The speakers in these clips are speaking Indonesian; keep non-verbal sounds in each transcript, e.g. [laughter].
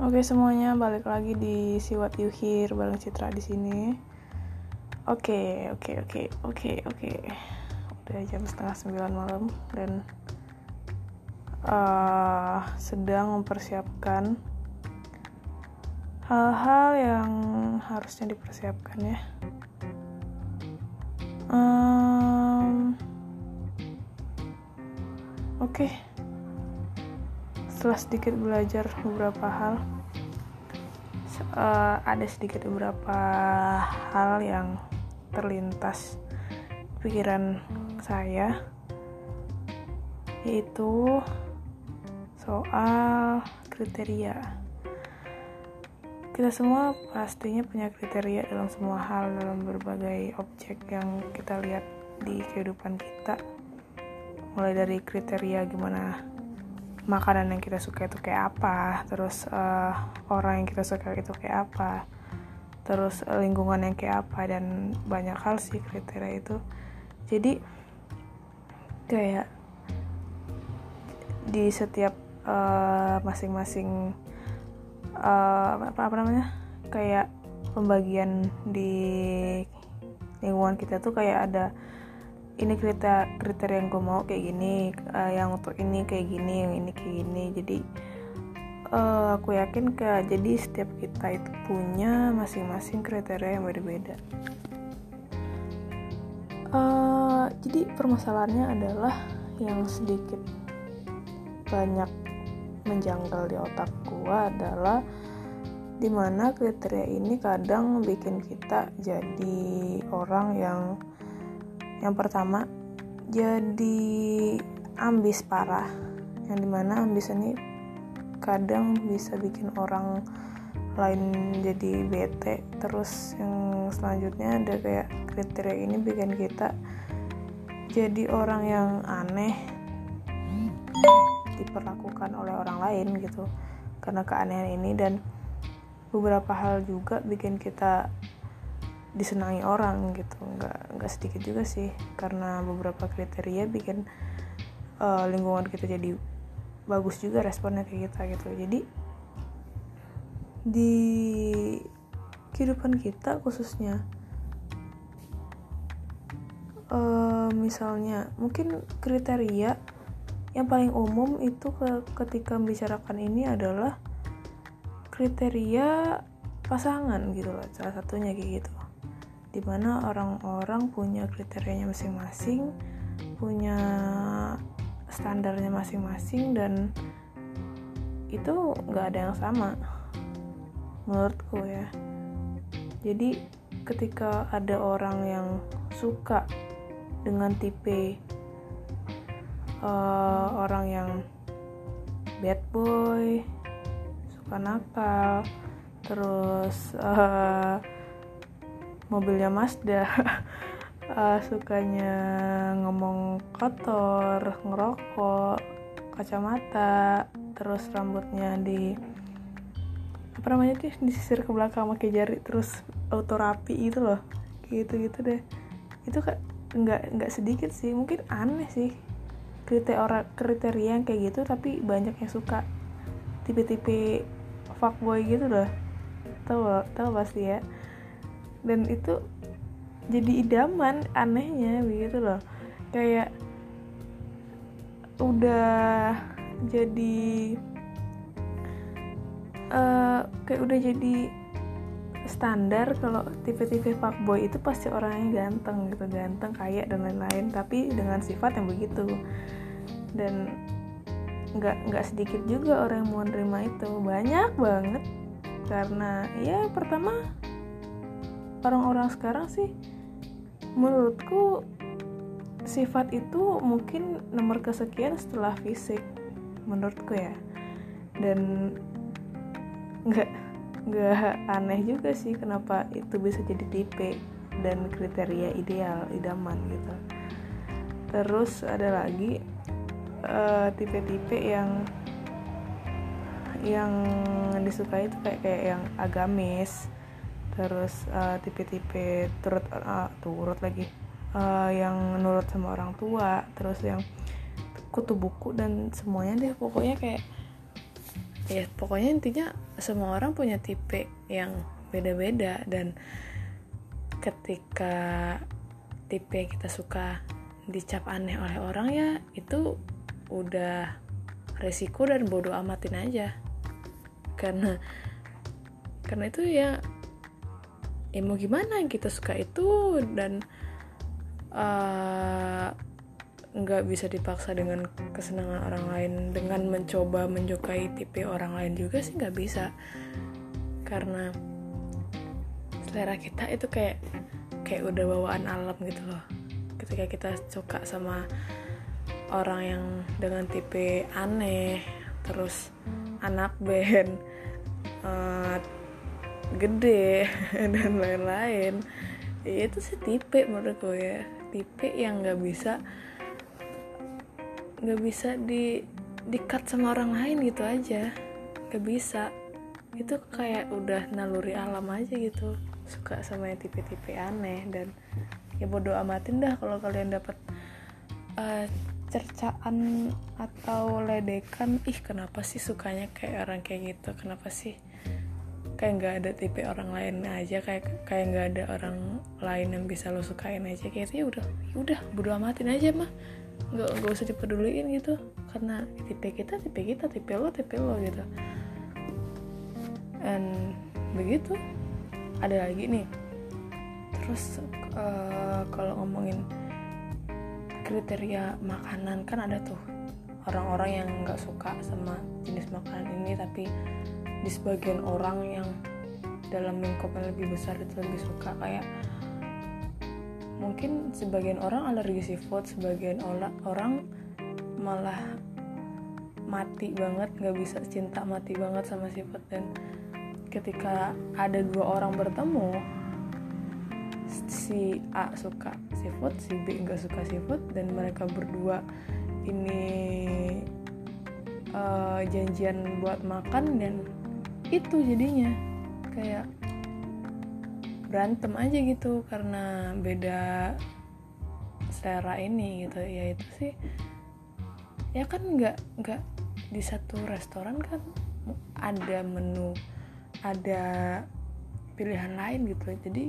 Oke semuanya, balik lagi di You Hear bareng Citra di sini. Oke, oke, oke, oke, oke. Udah jam setengah sembilan malam dan uh, sedang mempersiapkan hal-hal yang harusnya dipersiapkan ya. Um, oke. Okay setelah sedikit belajar beberapa hal uh, ada sedikit beberapa hal yang terlintas pikiran saya yaitu soal kriteria. Kita semua pastinya punya kriteria dalam semua hal dalam berbagai objek yang kita lihat di kehidupan kita. Mulai dari kriteria gimana makanan yang kita suka itu kayak apa terus uh, orang yang kita suka itu kayak apa terus uh, lingkungan yang kayak apa dan banyak hal sih kriteria itu. Jadi kayak di setiap uh, masing-masing uh, apa apa namanya kayak pembagian di lingkungan kita tuh kayak ada ini kriteria kriteria yang gue mau kayak gini uh, yang untuk ini kayak gini yang ini kayak gini. Jadi uh, aku yakin ke jadi setiap kita itu punya masing-masing kriteria yang beda-beda uh, jadi permasalahannya adalah yang sedikit banyak menjanggal di otak gue adalah di mana kriteria ini kadang bikin kita jadi orang yang yang pertama jadi ambis parah. Yang di mana ambis ini kadang bisa bikin orang lain jadi bete. Terus yang selanjutnya ada kayak kriteria ini bikin kita jadi orang yang aneh diperlakukan oleh orang lain gitu. Karena keanehan ini dan beberapa hal juga bikin kita disenangi orang gitu. Nggak nggak sedikit juga sih karena beberapa kriteria bikin uh, lingkungan kita jadi bagus juga responnya kayak kita gitu. Jadi di kehidupan kita khususnya uh, misalnya mungkin kriteria yang paling umum itu ke, ketika membicarakan ini adalah kriteria pasangan gitu loh salah satunya kayak gitu di mana orang-orang punya kriterianya masing-masing punya standarnya masing-masing dan itu nggak ada yang sama menurutku ya. Jadi ketika ada orang yang suka dengan tipe uh, orang yang bad boy suka nakal terus uh, mobilnya Mazda. Uh, [laughs] sukanya ngomong kotor ngerokok kacamata terus rambutnya di apa namanya sih disisir ke belakang pakai jari terus auto rapi itu loh. Gitu gitu deh. Itu kan nggak nggak sedikit sih mungkin aneh sih kriteria kriteria yang kayak gitu tapi banyak yang suka. Tipe-tipe fuckboy gitu loh. Tahu tahu pasti ya dan itu jadi idaman anehnya begitu loh. Kayak udah jadi uh, kayak udah jadi standar kalau tipe-tipe fuckboy itu pasti orangnya ganteng gitu ganteng kaya dan lain-lain. Tapi dengan sifat yang begitu. Dan nggak nggak sedikit juga orang yang mau nerima itu. Banyak banget. Karena ya pertama orang-orang sekarang sih menurutku sifat itu mungkin nomor kesekian setelah fisik menurutku ya. Dan nggak nggak aneh juga sih kenapa itu bisa jadi tipe dan kriteria ideal idaman gitu. Terus ada lagi eh, tipe-tipe uh, yang yang disukai itu kayak kayak yang agamis terus uh, tipe-tipe turut uh, turut lagi uh, yang nurut sama orang tua terus yang kutu buku dan semuanya deh. Pokoknya kayak ya pokoknya intinya semua orang punya tipe yang beda-beda dan ketika tipe yang kita suka dicap aneh oleh orang ya itu udah resiko dan bodoh amatin aja. Karena karena itu ya ya mau gimana? Kita suka itu dan uh, nggak bisa dipaksa dengan kesenangan orang lain dengan mencoba menyukai tipe orang lain juga sih nggak bisa. Karena selera kita itu kayak kayak udah bawaan alam gitu loh. Ketika kita suka sama orang yang dengan tipe aneh terus anak band uh, gede [laughs] dan lain-lain. Ya itu sih tipe menurut gue ya. Tipe yang nggak bisa nggak bisa di di cut sama orang lain gitu aja. Nggak bisa. Itu kayak udah naluri alam aja gitu. Suka sama yang tipe-tipe aneh dan ya bodoh amatin dah kalau kalian dapat uh, cercaan atau ledekan. Ih kenapa sih sukanya kayak orang kayak gitu? Kenapa sih kayak nggak ada tipe orang lain aja kayak kayak nggak ada orang lain yang bisa lo sukain aja. Kayak ya udah ya udah bodo amatin aja mah. Nggak nggak usah dipeduliin gitu. Karena tipe kita tipe kita tipe lo tipe lo gitu. Dan begitu ada lagi nih. Terus uh, kalau ngomongin kriteria makanan kan ada tuh orang-orang yang nggak suka sama jenis makanan ini tapi di sebagian orang yang dalam lingkup yang lebih besar itu lebih suka kayak mungkin sebagian orang alergi seafood sebagian orang malah mati banget nggak bisa cinta mati banget sama seafood. Dan ketika ada dua orang bertemu si A suka seafood si B nggak suka seafood dan mereka berdua ini uh, janjian buat makan dan itu jadinya. Kayak berantem aja gitu karena beda selera ini gitu. Ya itu sih. Ya kan nggak nggak di satu restoran kan ada menu ada pilihan lain gitu. Jadi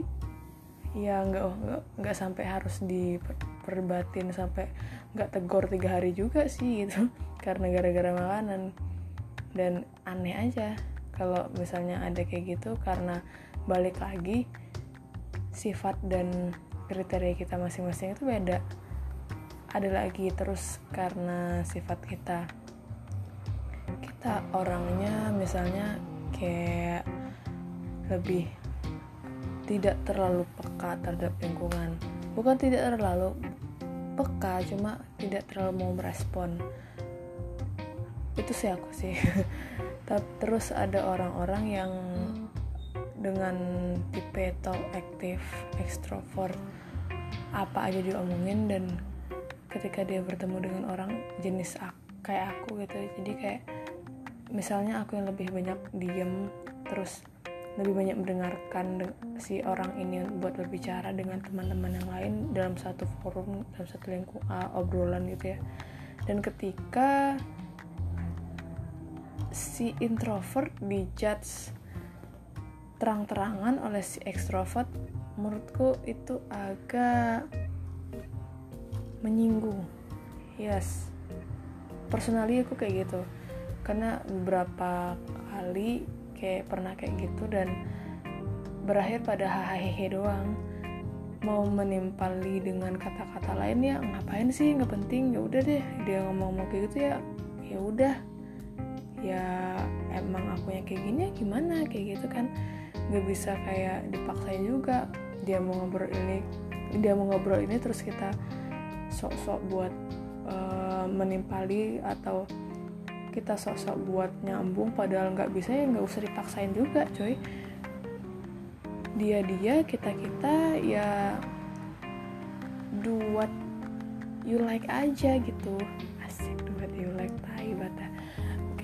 ya nggak nggak nggak sampai harus diperbatin sampai nggak tegor tiga hari juga sih gitu. [laughs] Karena gara-gara makanan. Dan aneh aja kalau misalnya ada kayak gitu karena balik lagi sifat dan kriteria kita masing-masing itu beda. Ada lagi terus karena sifat kita. Kita orangnya misalnya kayak lebih tidak terlalu peka terhadap lingkungan. Bukan tidak terlalu peka cuma tidak terlalu mau merespon. Itu sih aku sih [laughs] terus ada orang-orang yang dengan tipe talk aktif ekstrovert apa aja diomongin dan ketika dia bertemu dengan orang jenis kayak aku gitu. Jadi kayak misalnya aku yang lebih banyak diem terus lebih banyak mendengarkan si orang ini buat berbicara dengan teman-teman yang lain dalam satu forum dalam satu lingkup uh, obrolan gitu ya. Dan ketika si introvert dijudge terang-terangan oleh si ekstrovert menurutku itu agak menyinggung. Yes. Personally aku kayak gitu. Karena beberapa kali kayak pernah kayak gitu dan berakhir pada hahaha doang. Mau menimpali dengan kata-kata lain ya ngapain sih? Nggak penting. Ya udah deh dia ngomong mau kayak gitu ya ya udah ya emang aku yang kayak gini ya gimana? Kayak gitu kan. Nggak bisa kayak dipaksain juga. Dia mau ngobrol ini dia mau ngobrol ini terus kita sok-sok buat uh, menimpali atau kita sok-sok buat nyambung padahal nggak bisa ya nggak usah dipaksain juga coy. Dia dia kita kita ya do what you like aja gitu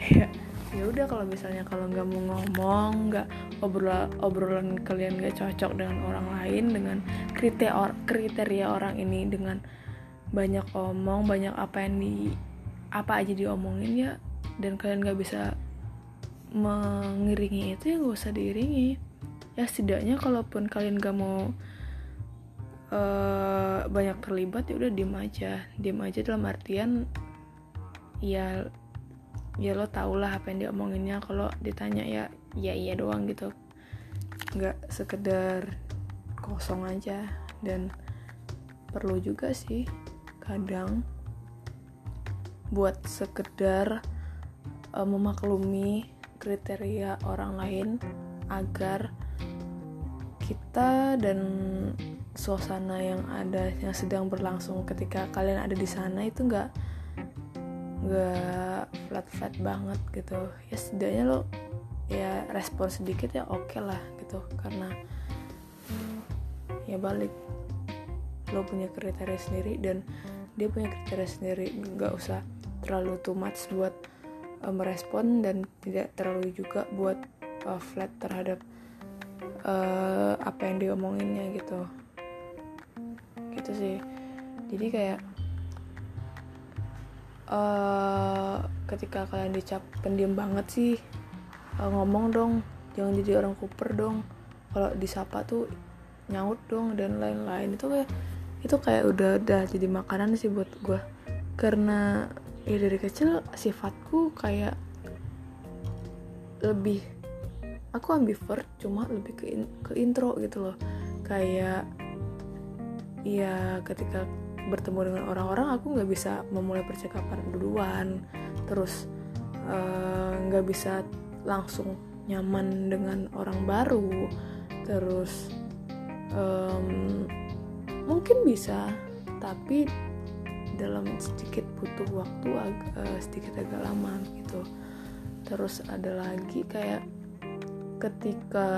kayak ya udah kalau misalnya kalau nggak mau ngomong nggak obrol obrolan kalian nggak cocok dengan orang lain dengan kriteria or, kriteria orang ini dengan banyak omong banyak apa yang di apa aja diomongin ya dan kalian nggak bisa mengiringi itu ya gak usah diiringi. Ya setidaknya kalaupun kalian gak mau uh, banyak terlibat ya udah diem aja. Diem aja dalam artian ya ya lo tau lah apa yang dia omonginnya kalau ditanya ya ya iya doang gitu. Nggak sekedar kosong aja. Dan perlu juga sih kadang buat sekedar uh, memaklumi kriteria orang lain agar kita dan suasana yang ada yang sedang berlangsung ketika kalian ada di sana itu nggak nggak flat flat banget gitu. Ya setidaknya lo ya respon sedikit ya oke okay lah gitu. Karena ya balik. Lo punya kriteria sendiri dan dia punya kriteria sendiri. Nggak usah terlalu too much buat uh, merespon dan tidak terlalu juga buat uh, flat terhadap uh, apa yang diomonginnya gitu. Gitu sih. Jadi kayak uh, ketika kalian dicap pendiam banget sih uh, ngomong dong jangan jadi orang kuper dong. Kalau disapa tuh nyaut dong dan lain-lain. Itu kayak itu kayak udah udah jadi makanan sih buat gue karena ya dari kecil sifatku kayak lebih aku ambivert cuma lebih ke in, ke intro gitu loh. Kayak ya ketika bertemu dengan orang-orang aku nggak bisa memulai percakapan duluan. Terus eh, nggak uh, bisa langsung nyaman dengan orang baru. Terus um, mungkin bisa tapi dalam sedikit butuh waktu agak uh, sedikit agak lama gitu. Terus ada lagi kayak ketika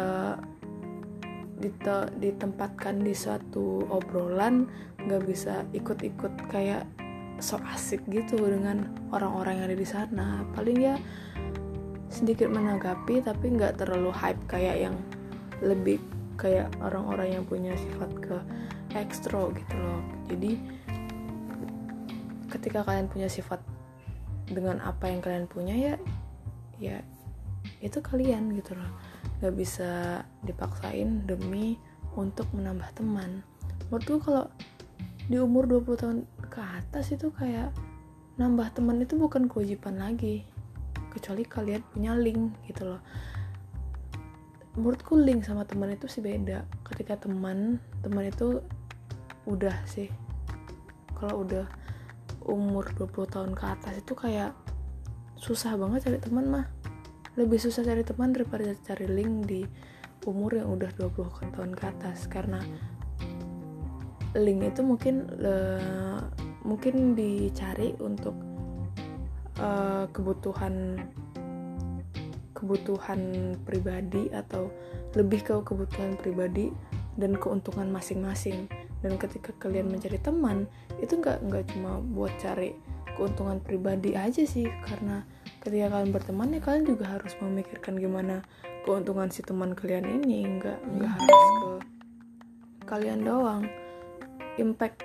dite ditempatkan di suatu obrolan nggak bisa ikut-ikut kayak so asik gitu dengan orang-orang yang ada di sana. Paling ya sedikit menanggapi tapi nggak terlalu hype kayak yang lebih kayak orang-orang yang punya sifat ke ekstro gitu loh. Jadi ketika kalian punya sifat dengan apa yang kalian punya ya ya itu kalian gitu loh gak bisa dipaksain demi untuk menambah teman. Menurutku kalau di umur 20 tahun ke atas itu kayak nambah teman itu bukan kewajiban lagi. Kecuali kalian punya link gitu loh. Menurutku link sama teman itu sih beda. Ketika teman teman itu udah sih. Kalau udah umur 20 tahun ke atas itu kayak susah banget cari teman mah lebih susah cari teman daripada cari link di umur yang udah 20 tahun ke atas. Karena link itu mungkin uh, mungkin dicari untuk uh, kebutuhan kebutuhan pribadi atau lebih ke kebutuhan pribadi dan keuntungan masing-masing. Dan ketika kalian mencari teman itu nggak nggak cuma buat cari keuntungan pribadi aja sih. Karena ketika kalian berteman ya kalian juga harus memikirkan gimana keuntungan si teman kalian ini. Nggak nggak harus ke kalian doang. Impact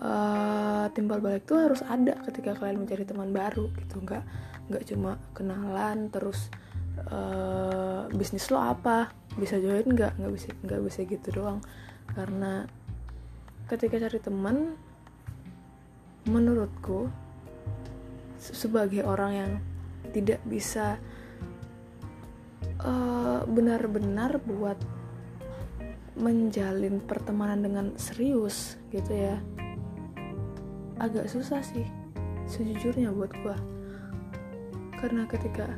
uh, timbal balik tuh harus ada ketika kalian mencari teman baru gitu. Nggak nggak cuma kenalan terus uh, bisnis lo apa? Bisa join nggak? Nggak bisa nggak bisa gitu doang. Karena ketika cari teman menurutku sebagai orang yang tidak bisa eh, benar-benar buat menjalin pertemanan dengan serius gitu ya. Agak susah sih sejujurnya buat gue karena ketika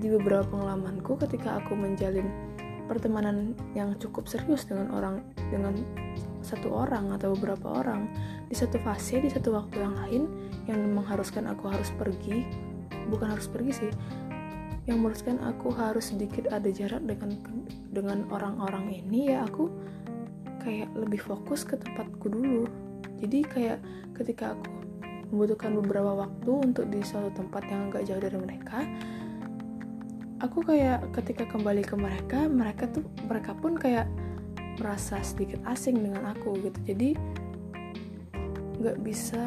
di beberapa pengalamanku ketika aku menjalin pertemanan yang cukup serius dengan orang dengan satu orang atau beberapa orang di satu fase di satu waktu yang lain yang mengharuskan aku harus pergi bukan harus pergi sih. Yang mengharuskan aku harus sedikit ada jarak dengan dengan orang-orang ini ya aku kayak lebih fokus ke tempatku dulu. Jadi kayak ketika aku membutuhkan beberapa waktu untuk di suatu tempat yang agak jauh dari mereka aku kayak ketika kembali ke mereka mereka tuh mereka pun kayak merasa sedikit asing dengan aku gitu. Jadi nggak bisa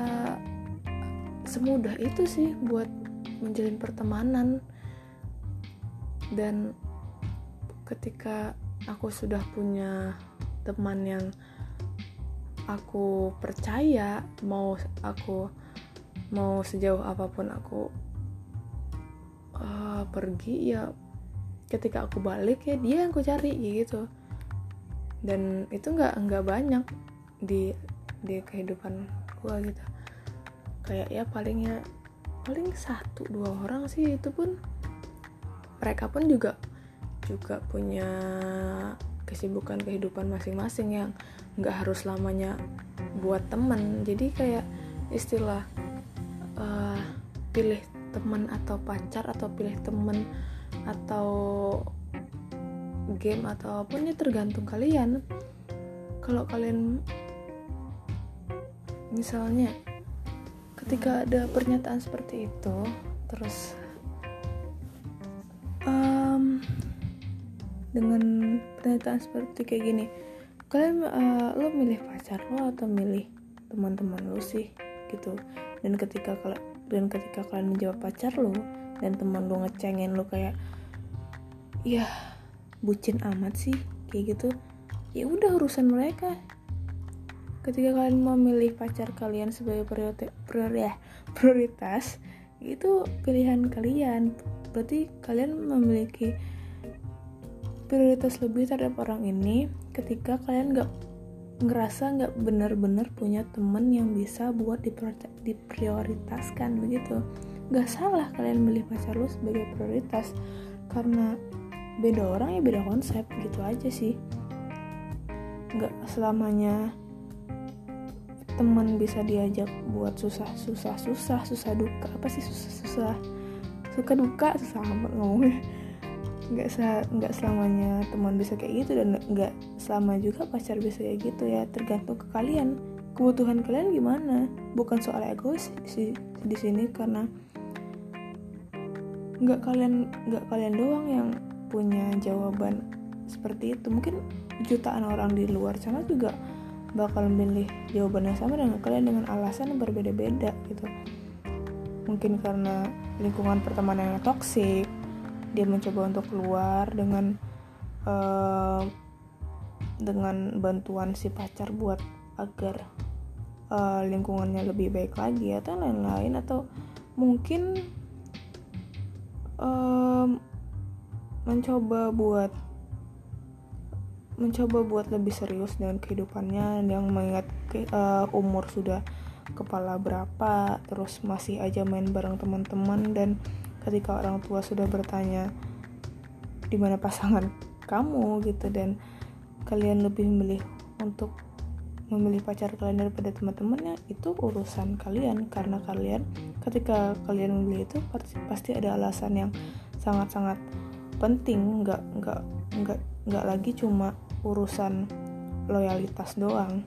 semudah itu sih buat menjalin pertemanan. Dan ketika aku sudah punya teman yang aku percaya mau aku mau sejauh apa pun aku uh, pergi ya ketika aku balik ya dia yang aku cari gitu. Dan itu nggak nggak banyak di di kehidupan gua gitu. Kayak ya palingnya paling satu dua orang sih itu pun. Mereka pun juga juga punya kesibukan kehidupan masing-masing yang nggak harus lamanya buat temen. Jadi kayak istilah uh, pilih temen atau pacar atau pilih temen atau game atau apa pun ya tergantung kalian. Kalau kalian misalnya ketika ada pernyataan seperti itu terus um, dengan pernyataan seperti kayak gini kalian uh, lo milih pacar lo atau milih teman-teman lo sih? Gitu. Dan ketika kalian dan ketika kalian menjawab pacar lo dan teman lo ngecengin lo kayak ya bucin amat sih kayak gitu ya udah urusan mereka ketika kalian mau milih pacar kalian sebagai prioritas ya, prioritas itu pilihan kalian. Berarti kalian memiliki prioritas lebih terhadap orang ini ketika kalian nggak ngerasa nggak benar-benar punya temen yang bisa buat diprioritaskan begitu. Nggak salah kalian milih pacar lu sebagai prioritas karena beda orang ya beda konsep gitu aja sih. Nggak selamanya teman bisa diajak buat susah susah susah susah duka. Apa sih susah susah? Suka duka susah amat ngomongnya. Nggak nggak selamanya teman bisa kayak gitu dan nggak selama juga pacar bisa kayak gitu ya. Tergantung ke kalian. Kebutuhan kalian gimana? Bukan soal egois sih di sini karena nggak kalian nggak kalian doang yang punya jawaban seperti itu. Mungkin jutaan orang di luar sana juga bakal memilih jawaban yang sama dengan kalian dengan alasan yang berbeda-beda gitu. Mungkin karena lingkungan pertemanan yang toksik dia mencoba untuk keluar dengan uh, dengan bantuan si pacar buat agar uh, lingkungannya lebih baik lagi atau lain-lain atau mungkin um, mencoba buat mencoba buat lebih serius dengan kehidupannya yang mengingat ke, uh, umur sudah kepala berapa terus masih aja main bareng teman-teman dan ketika orang tua sudah bertanya di mana pasangan kamu? gitu dan kalian lebih memilih untuk memilih pacar kalian daripada teman-temannya itu urusan kalian. Karena kalian ketika kalian memilih itu pasti, pasti ada alasan yang sangat-sangat penting. Nggak nggak nggak nggak lagi cuma urusan loyalitas doang.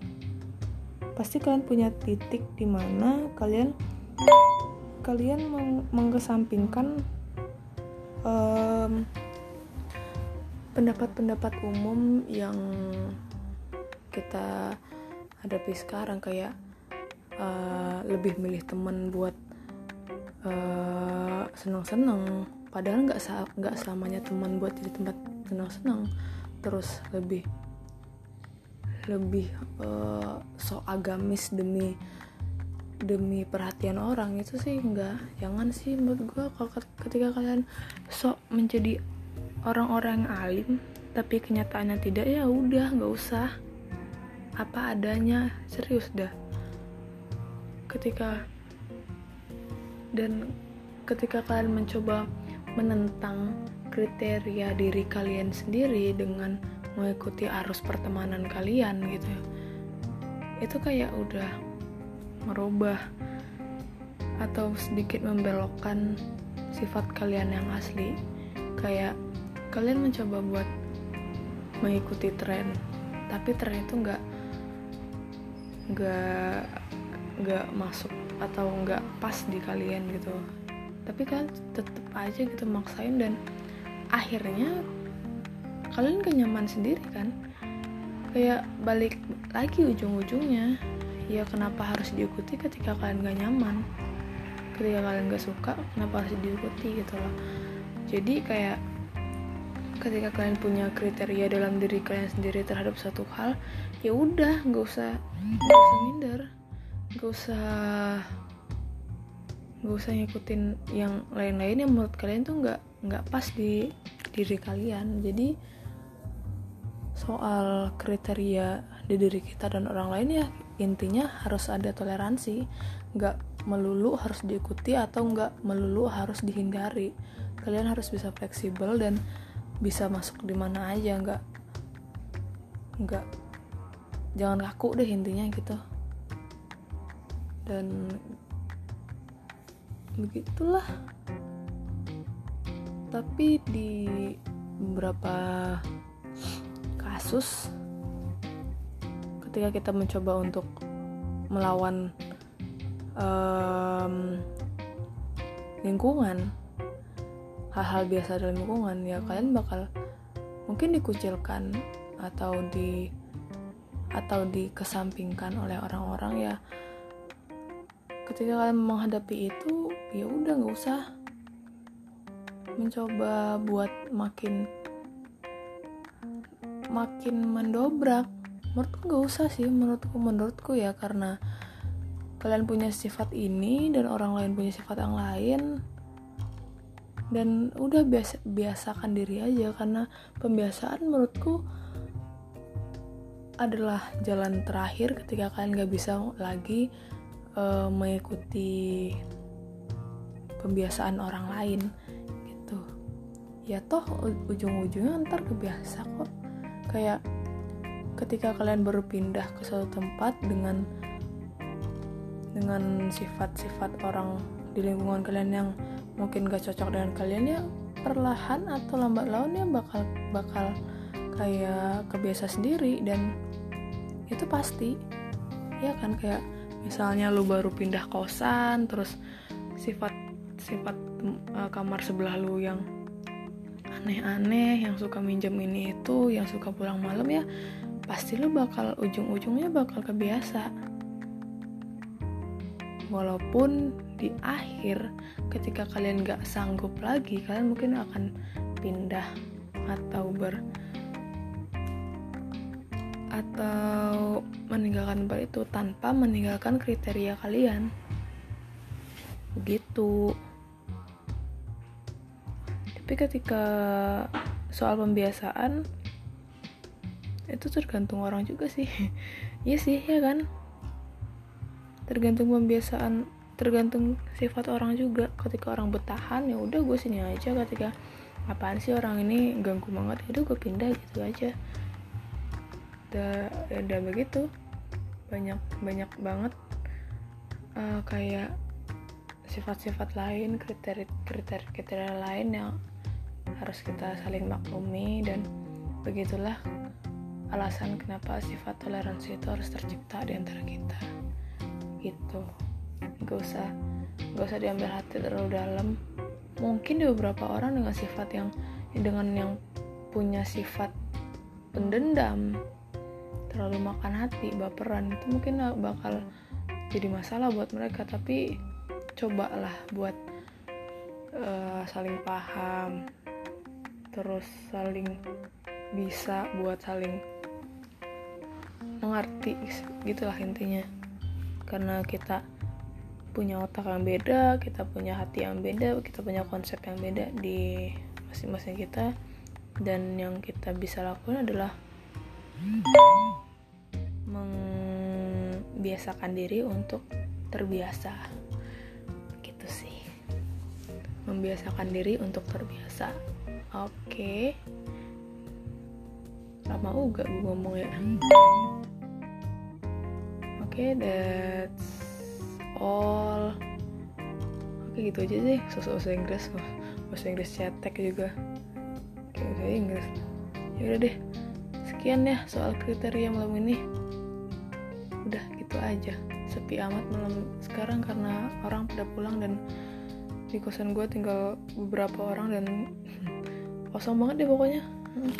Pasti kalian punya titik di mana kalian kalian meng mengesampingkan pendapat-pendapat um, umum yang kita hadapi sekarang. Kayak uh, lebih milih teman buat uh, senang-senang. Padahal nggak nggak selamanya teman buat jadi tempat senang-senang terus lebih lebih uh, so agamis demi demi perhatian orang. Itu sih enggak jangan sih menurut gue kalau ketika kalian sok menjadi orang-orang yang alim tapi kenyataannya tidak ya udah nggak usah. Apa adanya serius dah. Ketika dan ketika kalian mencoba menentang kriteria diri kalian sendiri dengan mengikuti arus pertemanan kalian gitu itu kayak udah merubah atau sedikit membelokkan sifat kalian yang asli. Kayak kalian mencoba buat mengikuti tren tapi tren itu nggak nggak nggak masuk atau nggak pas di kalian gitu. Tapi kan tetap aja gitu maksain dan akhirnya kalian kenyaman sendiri kan? Kayak balik lagi ujung-ujungnya. Ya kenapa harus diikuti ketika kalian gak nyaman? Ketika kalian gak suka kenapa harus diikuti gitu loh. Jadi kayak ketika kalian punya kriteria dalam diri kalian sendiri terhadap satu hal ya udah nggak usah nggak usah minder. Nggak usah nggak usah ngikutin yang lain-lain. Yang menurut kalian tuh nggak nggak pas di diri kalian. Jadi soal kriteria di diri kita dan orang lain ya intinya harus ada toleransi. Nggak melulu harus diikuti atau nggak melulu harus dihindari. Kalian harus bisa fleksibel dan bisa masuk di mana aja nggak nggak jangan kaku deh intinya gitu. Dan begitulah tapi di beberapa kasus ketika kita mencoba untuk melawan um, lingkungan hal-hal biasa dalam lingkungan ya kalian bakal mungkin dikucilkan atau di atau dikesampingkan oleh orang-orang ya. Ketika kalian menghadapi itu ya udah nggak usah mencoba buat makin makin mendobrak. Menurutku gak usah sih menurutku menurutku ya karena kalian punya sifat ini dan orang lain punya sifat yang lain. Dan udah biasa biasakan diri aja karena pembiasaan menurutku adalah jalan terakhir ketika kalian gak bisa lagi uh, mengikuti pembiasaan orang lain ya toh ujung-ujungnya ntar kebiasa kok. Kayak ketika kalian baru pindah ke suatu tempat dengan dengan sifat-sifat orang di lingkungan kalian yang mungkin gak cocok dengan kalian ya perlahan atau lambat laun ya bakal bakal kayak kebiasa sendiri. Dan itu pasti ya kan kayak misalnya lu baru pindah kosan terus sifat sifat uh, kamar sebelah lu yang aneh-aneh yang suka minjem ini itu yang suka pulang malam ya pasti lo bakal ujung-ujungnya bakal kebiasa. Walaupun di akhir ketika kalian gak sanggup lagi kalian mungkin akan pindah atau ber atau meninggalkan tempat itu tanpa meninggalkan kriteria kalian. Begitu tapi ketika soal pembiasaan itu tergantung orang juga sih. [laughs] Iya sih ya kan? Tergantung pembiasaan tergantung sifat orang juga. Ketika orang bertahan ya udah gue sini aja. Ketika apaan sih orang ini? Ganggu banget. Ya udah gue pindah gitu aja. Udah ya udah begitu. Banyak banyak banget uh, kayak sifat-sifat lain kriteria kriteria kriteria lain yang harus kita saling maklumi dan begitulah alasan kenapa sifat toleransi itu harus tercipta di antara kita. Gitu. Gak usah gak usah diambil hati terlalu dalam. Mungkin di beberapa orang dengan sifat yang dengan yang punya sifat pendendam terlalu makan hati baperan itu mungkin bakal jadi masalah buat mereka. Tapi cobalah buat uh, saling paham terus saling bisa buat saling mengerti gitulah intinya. Karena kita punya otak yang beda kita punya hati yang beda kita punya konsep yang beda di masing-masing kita. Dan yang kita bisa lakukan adalah membiasakan diri untuk terbiasa. Gitu sih. Membiasakan diri untuk terbiasa oke. Okay. lama juga gue ngomong ya. Oke okay, that's all. Oke okay, gitu aja sih. Sosok bahasa Inggris bahasa Inggris cetek juga. Oke bahasa Inggris. Ya udah deh. Sekian ya soal kriteria malam ini. Udah gitu aja. Sepi amat malam sekarang karena orang pada pulang dan di kosan gue tinggal beberapa orang dan kosong banget deh pokoknya. Hmm,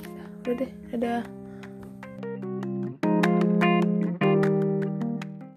udah deh ada